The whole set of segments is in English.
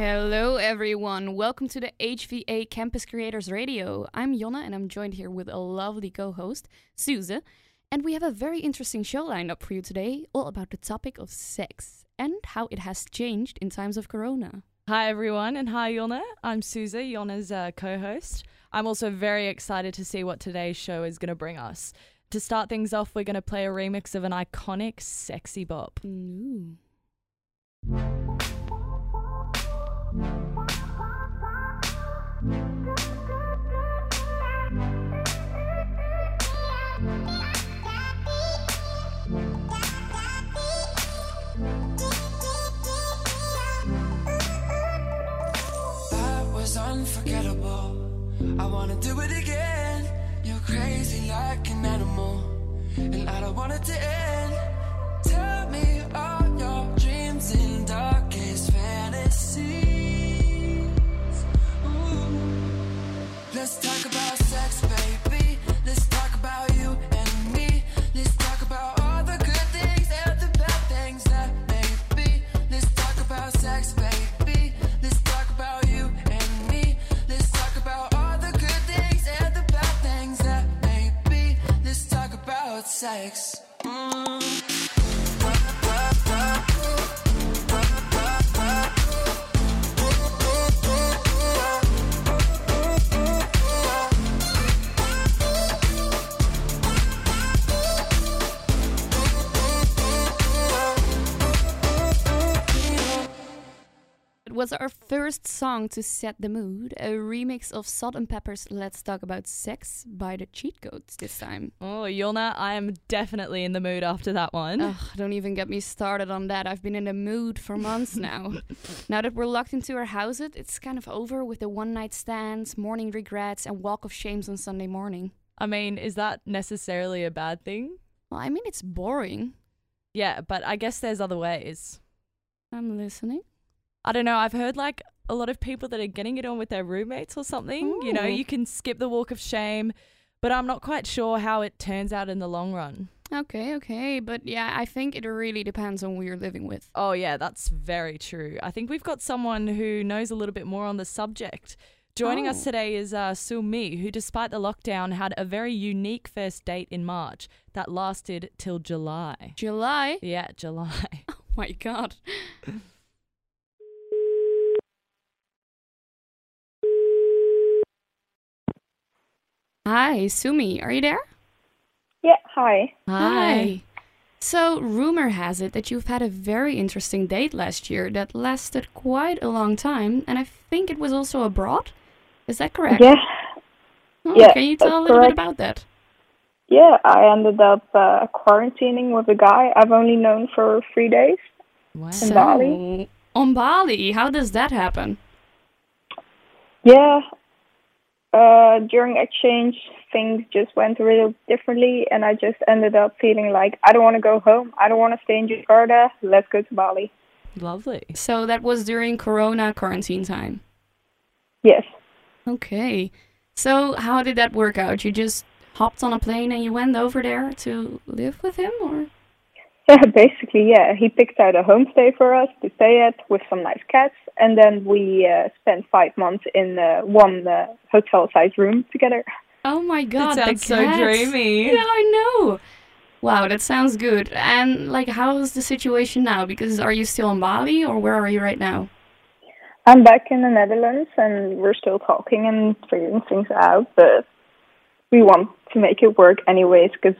Hello, everyone. Welcome to the HVA Campus Creators Radio. I'm Jonne, and I'm joined here with a lovely co host, Suze. And we have a very interesting show lined up for you today, all about the topic of sex and how it has changed in times of Corona. Hi, everyone, and hi, Jonne. I'm Suze, Jonne's uh, co host. I'm also very excited to see what today's show is going to bring us. To start things off, we're going to play a remix of an iconic sexy bop. Ooh. Unforgettable. I wanna do it again. You're crazy like an animal, and I don't want it to end. Was our first song to set the mood, a remix of Salt-N-Pepa's Let's Talk About Sex by the Cheat Codes this time. Oh, Jonne, I am definitely in the mood after that one. Ugh, don't even get me started on that. I've been in the mood for months now. now that we're locked into our houses, it's kind of over with the one night stands, morning regrets, and walk of shames on Sunday morning. I mean, is that necessarily a bad thing? Well, I mean, it's boring. Yeah, but I guess there's other ways. I'm listening. I don't know. I've heard like a lot of people that are getting it on with their roommates or something. You know, you can skip the walk of shame, but I'm not quite sure how it turns out in the long run. Okay, okay. But yeah, I think it really depends on who you're living with. Oh, yeah, that's very true. I think we've got someone who knows a little bit more on the subject. Joining us Oh. today is uh, Sumi, who, despite the lockdown, had a very unique first date in March that lasted till July. July? Yeah, July. Oh my god. Hi, Sumi, are you there? Yeah, hi. Hi. So, rumor has it that you've had a very interesting date last year that lasted quite a long time, and I think it was also abroad. Is that correct? Yeah, Oh, yeah, Can you tell a little bit about that? yeah. I ended up uh, quarantining with a guy I've only known for three days. Wow. In Bali. On Bali, how does that happen? Yeah. Uh, during exchange, things just went a little differently, and I just ended up feeling like I don't want to go home. I don't want to stay in Jakarta. Let's go to Bali. Lovely. So that was during Corona quarantine time. Yes. Okay. So how did that work out? You just hopped on a plane and you went over there to live with him, or? Yeah, basically, yeah. He picked out a homestay for us to stay at with some nice cats, and then we uh, spent five months in uh, one uh, hotel-sized room together. Oh my god, the sounds so cats. dreamy. Yeah, I know. Wow, that sounds good. And like, how's the situation now? Because are you still in Bali, or where are you right now? I'm back in the Netherlands, and we're still talking and figuring things out, but we want to make it work anyways, because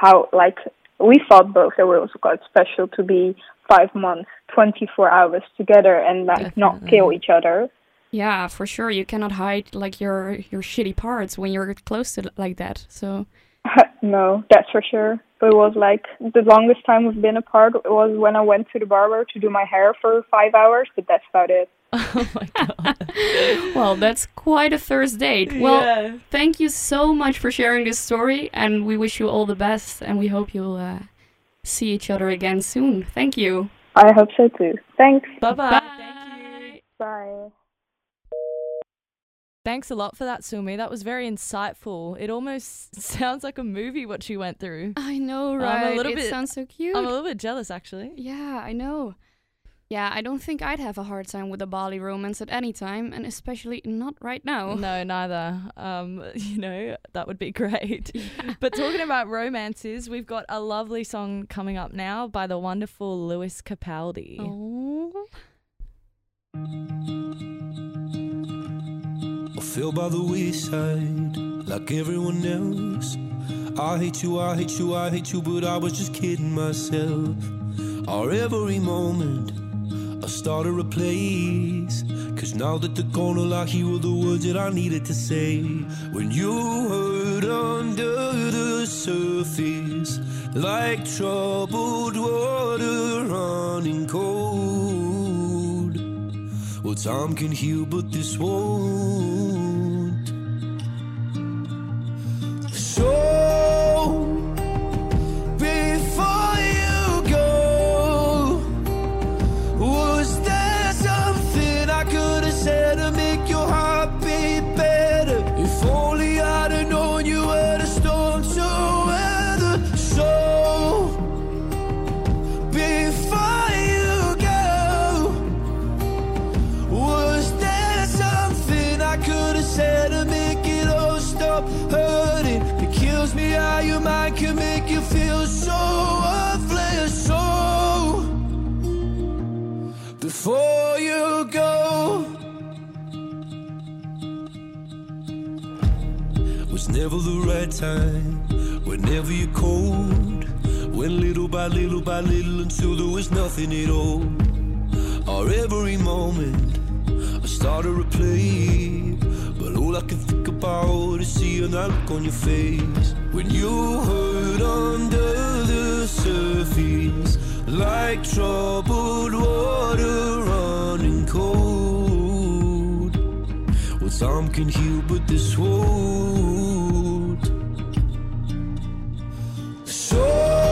how, like, we thought both that it was quite special to be five months, 24 hours together and, like, not kill each other. Yeah, for sure. You cannot hide like your your shitty parts when you're close to like that. So no, that's for sure. But it was like the longest time we've been apart was when I went to the barber to do my hair for five hours, but that's about it. Oh my god. well, that's quite a first date. Well, Yeah. thank you so much for sharing this story, and we wish you all the best, and we hope you'll uh, see each other again soon. Thank you. I hope so too. Thanks. Bye bye. Bye. Bye. Thanks a lot for that, Sumi. That was very insightful. It almost sounds like a movie what you went through. I know, I'm a right? little it bit- sounds so cute. I'm a little bit jealous, actually. yeah, I know. Yeah, I don't think I'd have a hard time with a Bali romance at any time, and especially not right now. No, neither. Um, you know, that would be great. But talking about romances, we've got a lovely song coming up now by the wonderful Lewis Capaldi. Oh. I fell by the wayside like everyone else. I hate you, I hate you, I hate you, but I was just kidding myself. Our every moment, I started a place. Cause now that the corner I hear were the words that I needed to say. When you hurt under the surface, like troubled water running cold. Well, time can heal, but this won't. Never the right time. Whenever you're cold, little by little by little until there was nothing at all. Our every moment, I started to play. But all I can think about is seeing that look on your face. When you hurt under the surface, like troubled water running cold. Well, time can heal, but this won't. So,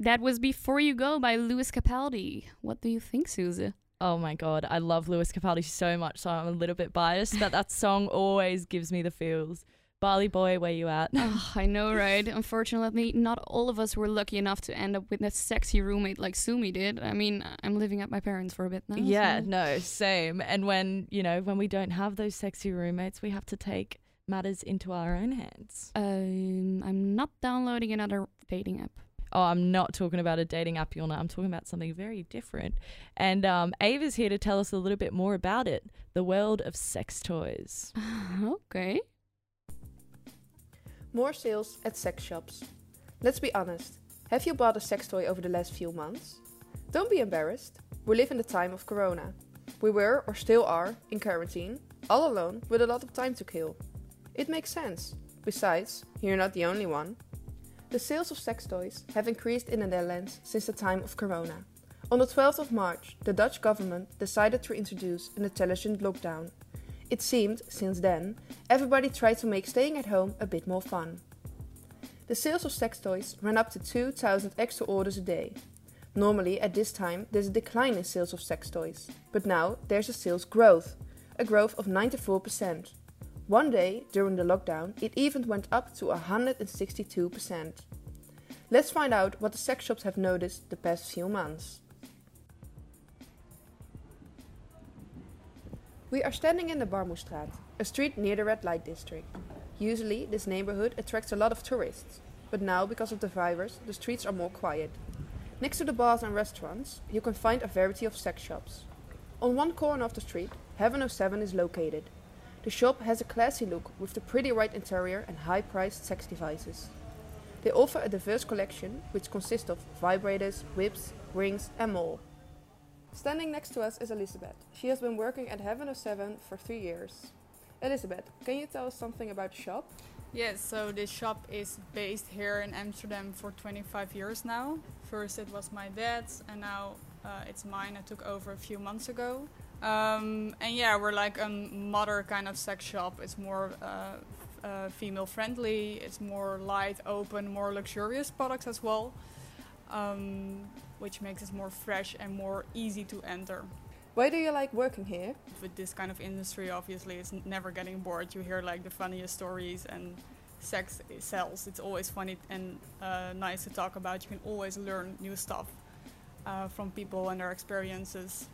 that was Before You Go by Lewis Capaldi. What do you think, Susie? Oh my god, I love Lewis Capaldi so much, so I'm a little bit biased, but that song always gives me the feels. Bali boy, where you at? oh, I know, right? Unfortunately, not all of us were lucky enough to end up with a sexy roommate like Sumi did. I mean, I'm living at my parents for a bit now. yeah, so- no, same. And when, you know, when we don't have those sexy roommates, we have to take matters into our own hands. Um, I'm not downloading another dating app. Oh, I'm not talking about a dating app, Jonne. I'm talking about something very different. And um, Ava's here to tell us a little bit more about it the world of sex toys. okay. More sales at sex shops. Let's be honest. Have you bought a sex toy over the last few months? Don't be embarrassed. We live in the time of Corona. We were, or still are, in quarantine, all alone with a lot of time to kill. It makes sense. Besides, you're not the only one. The sales of sex toys have increased in the Netherlands since the time of Corona. On the 12th of March, the Dutch government decided to introduce an intelligent lockdown. It seemed, since then, everybody tried to make staying at home a bit more fun. The sales of sex toys ran up to 2,000 extra orders a day. Normally, at this time, there's a decline in sales of sex toys, but now there's a sales growth, a growth of 94%. One day, during the lockdown, it even went up to 162%. Let's find out what the sex shops have noticed the past few months. We are standing in the Warmoesstraat, a street near the red light district. Usually, this neighborhood attracts a lot of tourists, but now, because of the virus, the streets are more quiet. Next to the bars and restaurants, you can find a variety of sex shops. On one corner of the street, Heaven 07 is located. The shop has a classy look with the pretty white interior and high priced sex devices. They offer a diverse collection which consists of vibrators, whips, rings, and more. Standing next to us is Elizabeth. She has been working at Heaven of 07 for three years. Elizabeth, can you tell us something about the shop? Yes, so this shop is based here in Amsterdam for 25 years now. First it was my dad's, and now uh, it's mine. I took over a few months ago. Um, and yeah, we're like a mother kind of sex shop. It's more uh, uh, female friendly, it's more light, open, more luxurious products as well, um, which makes it more fresh and more easy to enter. Why do you like working here? With this kind of industry, obviously, it's never getting bored. You hear like the funniest stories and sex sells. It's always funny and uh, nice to talk about. You can always learn new stuff uh, from people and their experiences.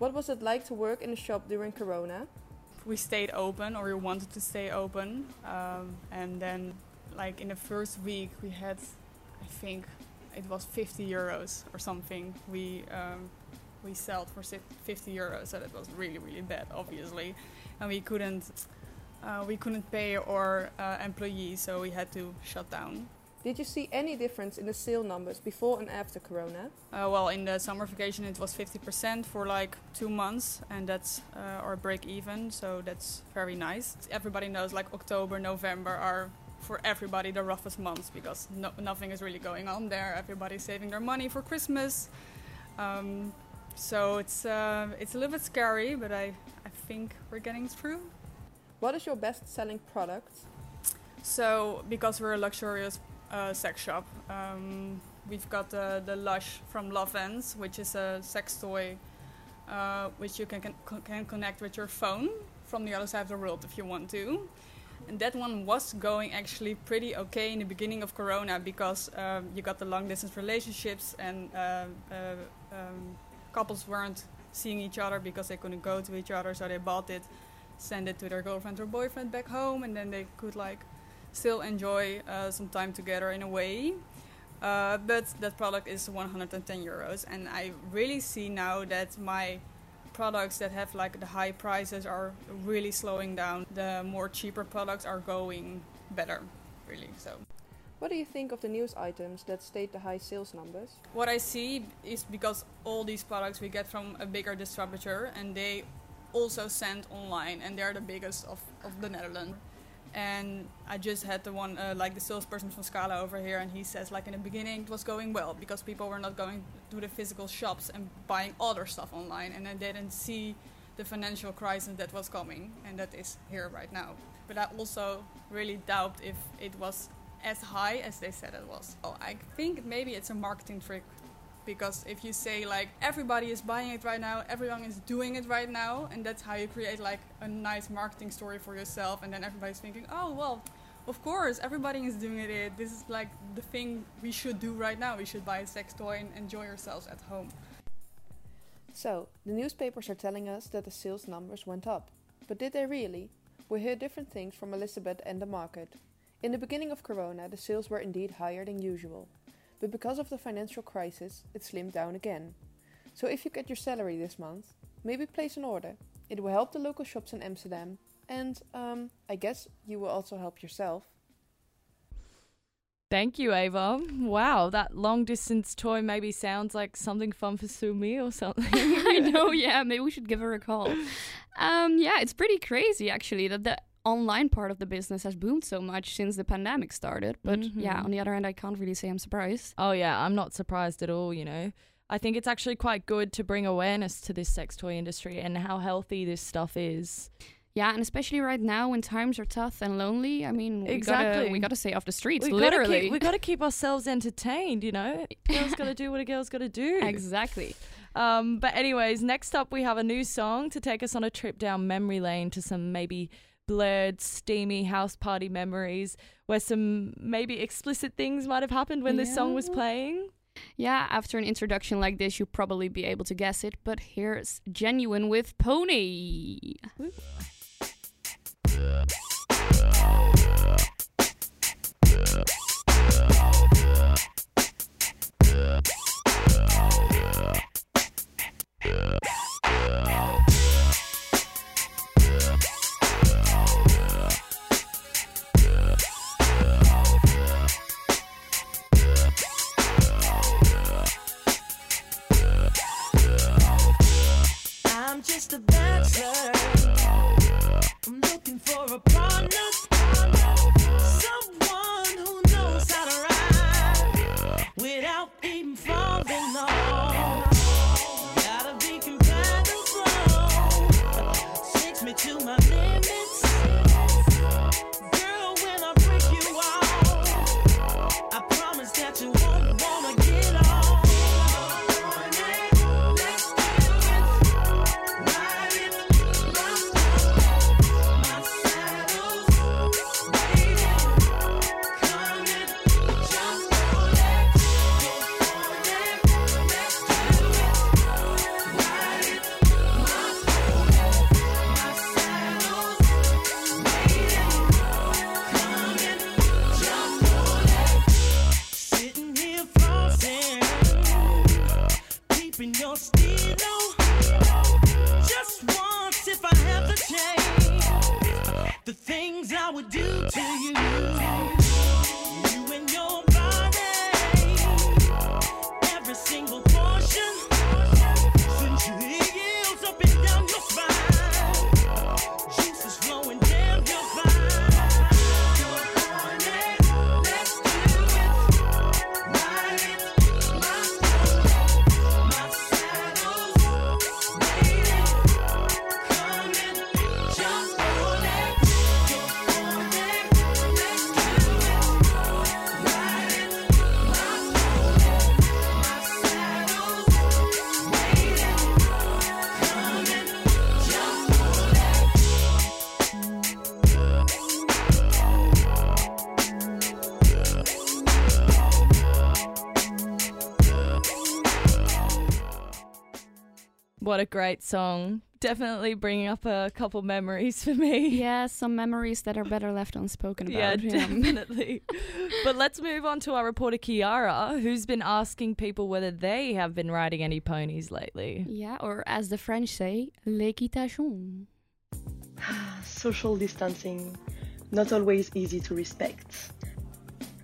What was it like to work in the shop during Corona? We stayed open, or we wanted to stay open, um, and then, like in the first week, we had, I think, it was 50 euros or something. We um, we sold for 50 euros, so that was really really bad, obviously, and we couldn't uh, we couldn't pay our uh, employees, so we had to shut down. Did you see any difference in the sale numbers before and after Corona? Uh, well, in the summer vacation, it was 50% for like two months, and that's uh, our break even, so that's very nice. Everybody knows like October, November are for everybody the roughest months because no, nothing is really going on there. Everybody's saving their money for Christmas. Um, so it's, uh, it's a little bit scary, but I, I think we're getting through. What is your best selling product? So, because we're a luxurious uh, sex shop, um, we've got the, the Lush from Lovense, which is a sex toy uh, which you can, can connect with your phone from the other side of the world if you want to. And that one was going actually pretty okay in the beginning of Corona because um, you got the long distance relationships and uh, uh, um, couples weren't seeing each other because they couldn't go to each other, so they bought it, send it to their girlfriend or boyfriend back home, and then they could like still enjoy uh, some time together in a way. Uh, but that product is 110 euros, and I really see now that my products that have like the high prices are really slowing down. The more cheaper products are going better, really. So. What do you think of the news items that state the high sales numbers? What I see is because all these products we get from a bigger distributor and they also send online and they're the biggest of, of the Netherlands. And I just had the one, uh, like the salesperson from Scala over here, and he says, like in the beginning, it was going well because people were not going to the physical shops and buying other stuff online, and then they didn't see the financial crisis that was coming, and that is here right now. But I also really doubt if it was as high as they said it was. Oh, I think maybe it's a marketing trick because if you say like everybody is buying it right now, everyone is doing it right now, and that's how you create like a nice marketing story for yourself, and then everybody's thinking, oh well, of course everybody is doing it. This is like the thing we should do right now. We should buy a sex toy and enjoy ourselves at home. So, the newspapers are telling us that the sales numbers went up. But did they really? We hear different things from Elizabeth and the market. In the beginning of Corona, the sales were indeed higher than usual. But because of the financial crisis, it slimmed down again. So if you get your salary this month, maybe place an order. It will help the local shops in Amsterdam, and um, I guess you will also help yourself. Thank you, Ava. Wow, that long distance toy maybe sounds like something fun for Sumi or something. I know, yeah. Maybe we should give her a call. Um, yeah, it's pretty crazy actually that the online part of the business has boomed so much since the pandemic started. But yeah, Mhm. on the other hand, I can't really say I'm surprised. Oh, yeah, I'm not surprised at all, you know. I think it's actually quite good to bring awareness to this sex toy industry and how healthy this stuff is. Yeah, and especially right now when times are tough and lonely. I mean, we gotta Exactly. we gotta stay off the streets, We gotta literally. keep, we got to keep ourselves entertained, you know. Girls got to do what a girl's got to do. exactly. Um, but anyways, next up we have a new song to take us on a trip down memory lane to some maybe blurred, steamy house party memories where some maybe explicit things might have happened when this song was playing. Yeah, after an introduction like this, you'll probably be able to guess it. But here's Ginuwine with Pony. I would do to you. What a great song. Definitely bringing up a couple memories for me. Yeah, some memories that are better left unspoken Yeah, about. definitely. but let's move on to our reporter Kiara, who's been asking people whether they have been riding any ponies lately. Yeah, or as the French say, l'équitation. Social distancing, not always easy to respect.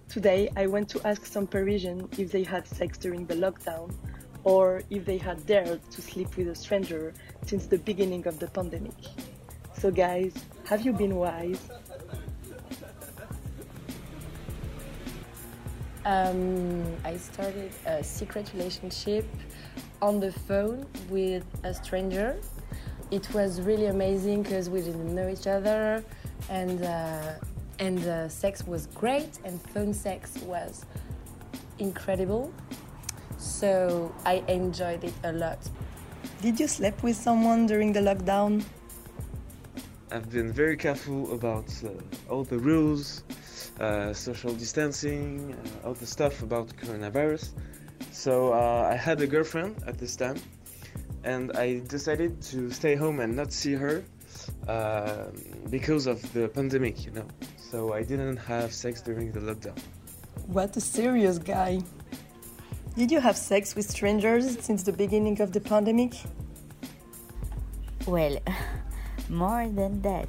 Today, I went to ask some Parisians if they had sex during the lockdown or if they had dared to sleep with a stranger since the beginning of the pandemic. So, guys, have you been wise? Um, I started a secret relationship on the phone with a stranger. It was really amazing because we didn't know each other, and uh, and uh, sex was great, and phone sex was incredible. So I enjoyed it a lot. Did you sleep with someone during the lockdown? I've been very careful about uh, all the rules, uh, social distancing, uh, all the stuff about coronavirus. So uh, I had a girlfriend at this time, and I decided to stay home and not see her uh, because of the pandemic, you know. So I didn't have sex during the lockdown. What a serious guy. Did you have sex with strangers since the beginning of the pandemic? Well, more than that.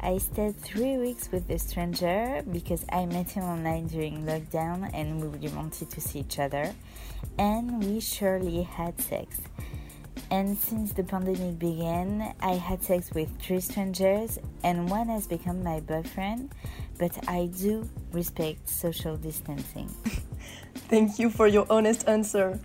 I stayed three weeks with a stranger because I met him online during lockdown and we really wanted to see each other. And we surely had sex. And since the pandemic began, I had sex with three strangers, and one has become my boyfriend. But I do respect social distancing. Thank you for your honest answer.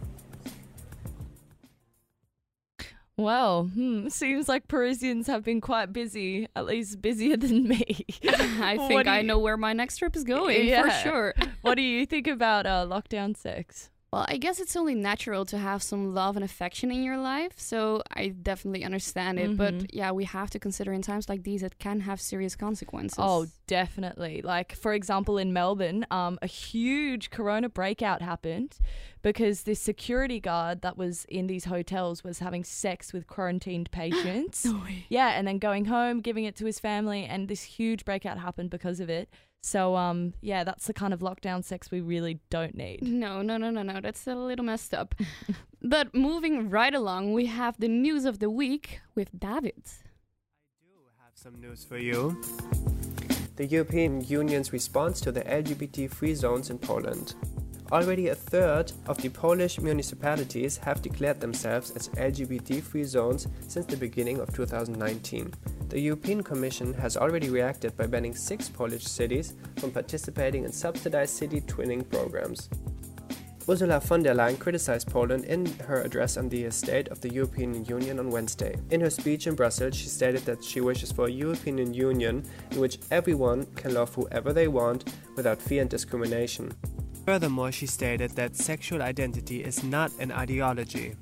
Well, hmm, seems like Parisians have been quite busy, at least busier than me. I think do I you- know where my next trip is going for sure. what do you think about uh, lockdown sex? Well, I guess it's only natural to have some love and affection in your life, so I definitely understand it. Mhm. But yeah, we have to consider in times like these it can have serious consequences. Oh, definitely. Like, for example, in Melbourne, um, a huge corona breakout happened because this security guard that was in these hotels was having sex with quarantined patients. Yeah, and then going home, giving it to his family, and this huge breakout happened because of it. So, um, yeah, that's the kind of lockdown sex we really don't need. No, no, no, no, no. That's a little messed up. but moving right along, we have the news of the week with David. I do have some news for you. The European Union's response to the LGBT free zones in Poland. Already a third of the Polish municipalities have declared themselves as LGBT free zones since the beginning of 2019. The European Commission has already reacted by banning six Polish cities from participating in subsidized city twinning programs. Ursula von der Leyen criticized Poland in her address on the state of the European Union on Wednesday. In her speech in Brussels, she stated that she wishes for a European Union in which everyone can love whoever they want without fear and discrimination. Furthermore, she stated that sexual identity is not an ideology.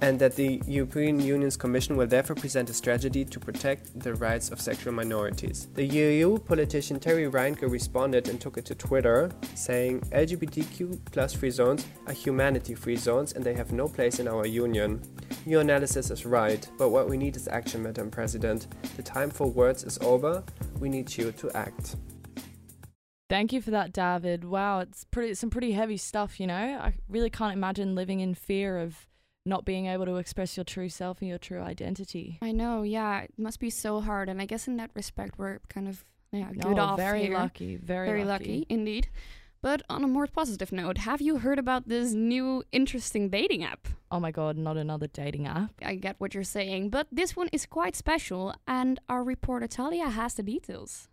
And that the European Union's Commission will therefore present a strategy to protect the rights of sexual minorities. The EU politician Terry Reintke responded and took it to Twitter, saying LGBTQ plus free zones are humanity free zones and they have no place in our union. Your analysis is right, but what we need is action, Madam President. The time for words is over. We need you to act. Thank you for that, David. Wow, it's pretty some pretty heavy stuff, you know. I really can't imagine living in fear of not being able to express your true self and your true identity. I know, yeah, it must be so hard. And I guess in that respect, we're kind of yeah, No, good off very here. lucky, very lucky. indeed. But on a more positive note, have you heard about this new interesting dating app? Oh my god, not another dating app. I get what you're saying, but this one is quite special, and our reporter Talia has the details.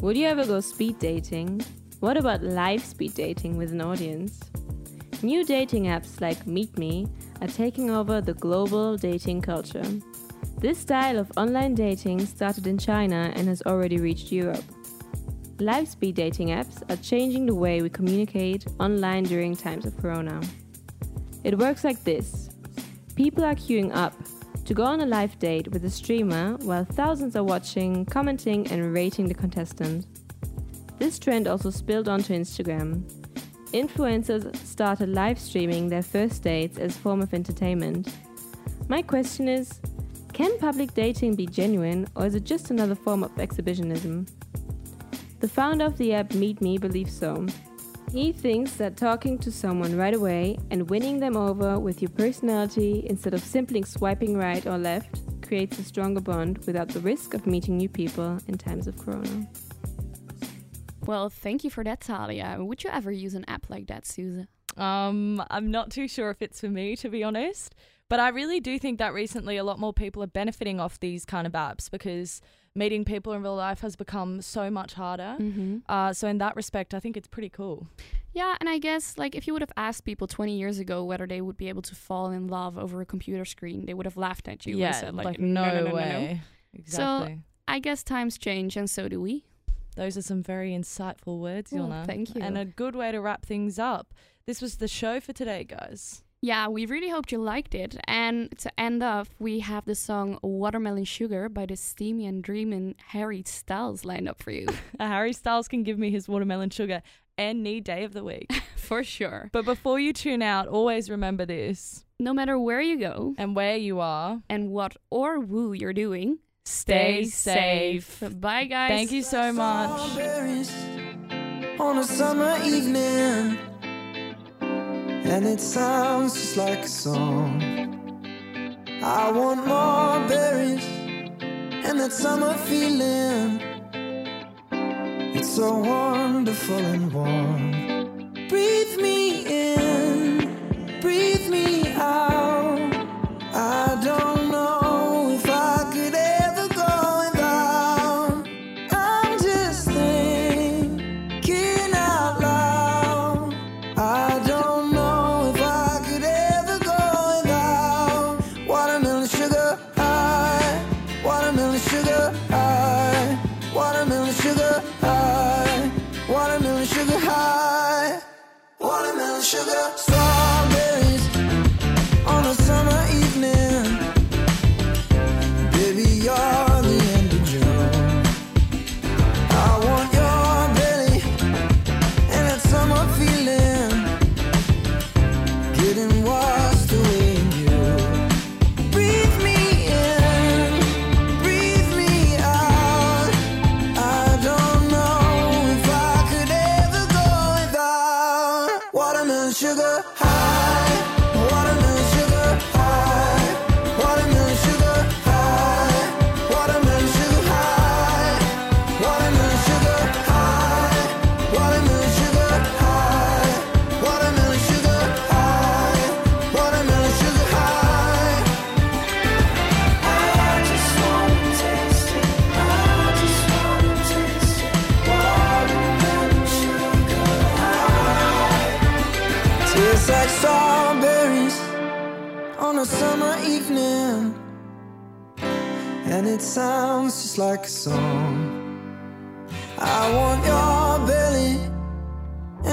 Would you ever go speed dating? What about live speed dating with an audience? New dating apps like MeetMe are taking over the global dating culture. This style of online dating started in China and has already reached Europe. Live speed dating apps are changing the way we communicate online during times of Corona. It works like this people are queuing up to go on a live date with a streamer while thousands are watching, commenting, and rating the contestant. This trend also spilled onto Instagram. Influencers started live streaming their first dates as form of entertainment. My question is, can public dating be genuine or is it just another form of exhibitionism? The founder of the app Meet Me believes so. He thinks that talking to someone right away and winning them over with your personality instead of simply swiping right or left creates a stronger bond without the risk of meeting new people in times of corona. Well, thank you for that, Talia. Would you ever use an app like that, Susan? Um, I'm not too sure if it's for me, to be honest. But I really do think that recently a lot more people are benefiting off these kind of apps because meeting people in real life has become so much harder. Mhm. Uh, so in that respect, I think it's pretty cool. Yeah, and I guess like if you would have asked people 20 years ago whether they would be able to fall in love over a computer screen, they would have laughed at you Yeah, and said like, like, no, no no, no, no, way. No. Exactly. So I guess times change, and so do we. Those are some very insightful words, Oh, Jonne. thank you. And a good way to wrap things up. This was the show for today, guys. Yeah, we really hoped you liked it. And to end off, we have the song Watermelon Sugar by the steamy and dreaming Harry Styles lined up for you. Uh, Harry Styles can give me his watermelon sugar any day of the week. for sure. But before you tune out, always remember this. No matter where you go and where you are and what or who you're doing, Stay safe. Bye, guys. Thank you so much. And it sounds just like a song. I want more berries and that summer feeling. It's so wonderful and warm. Breathe me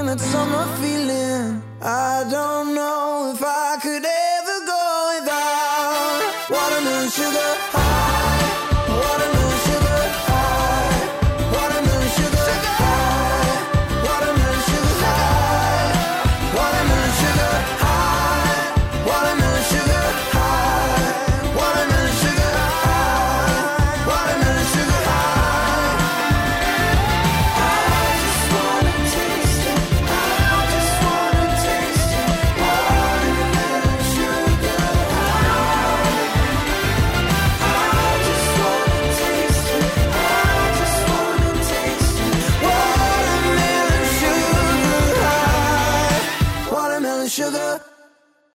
that summer feeling. I don't know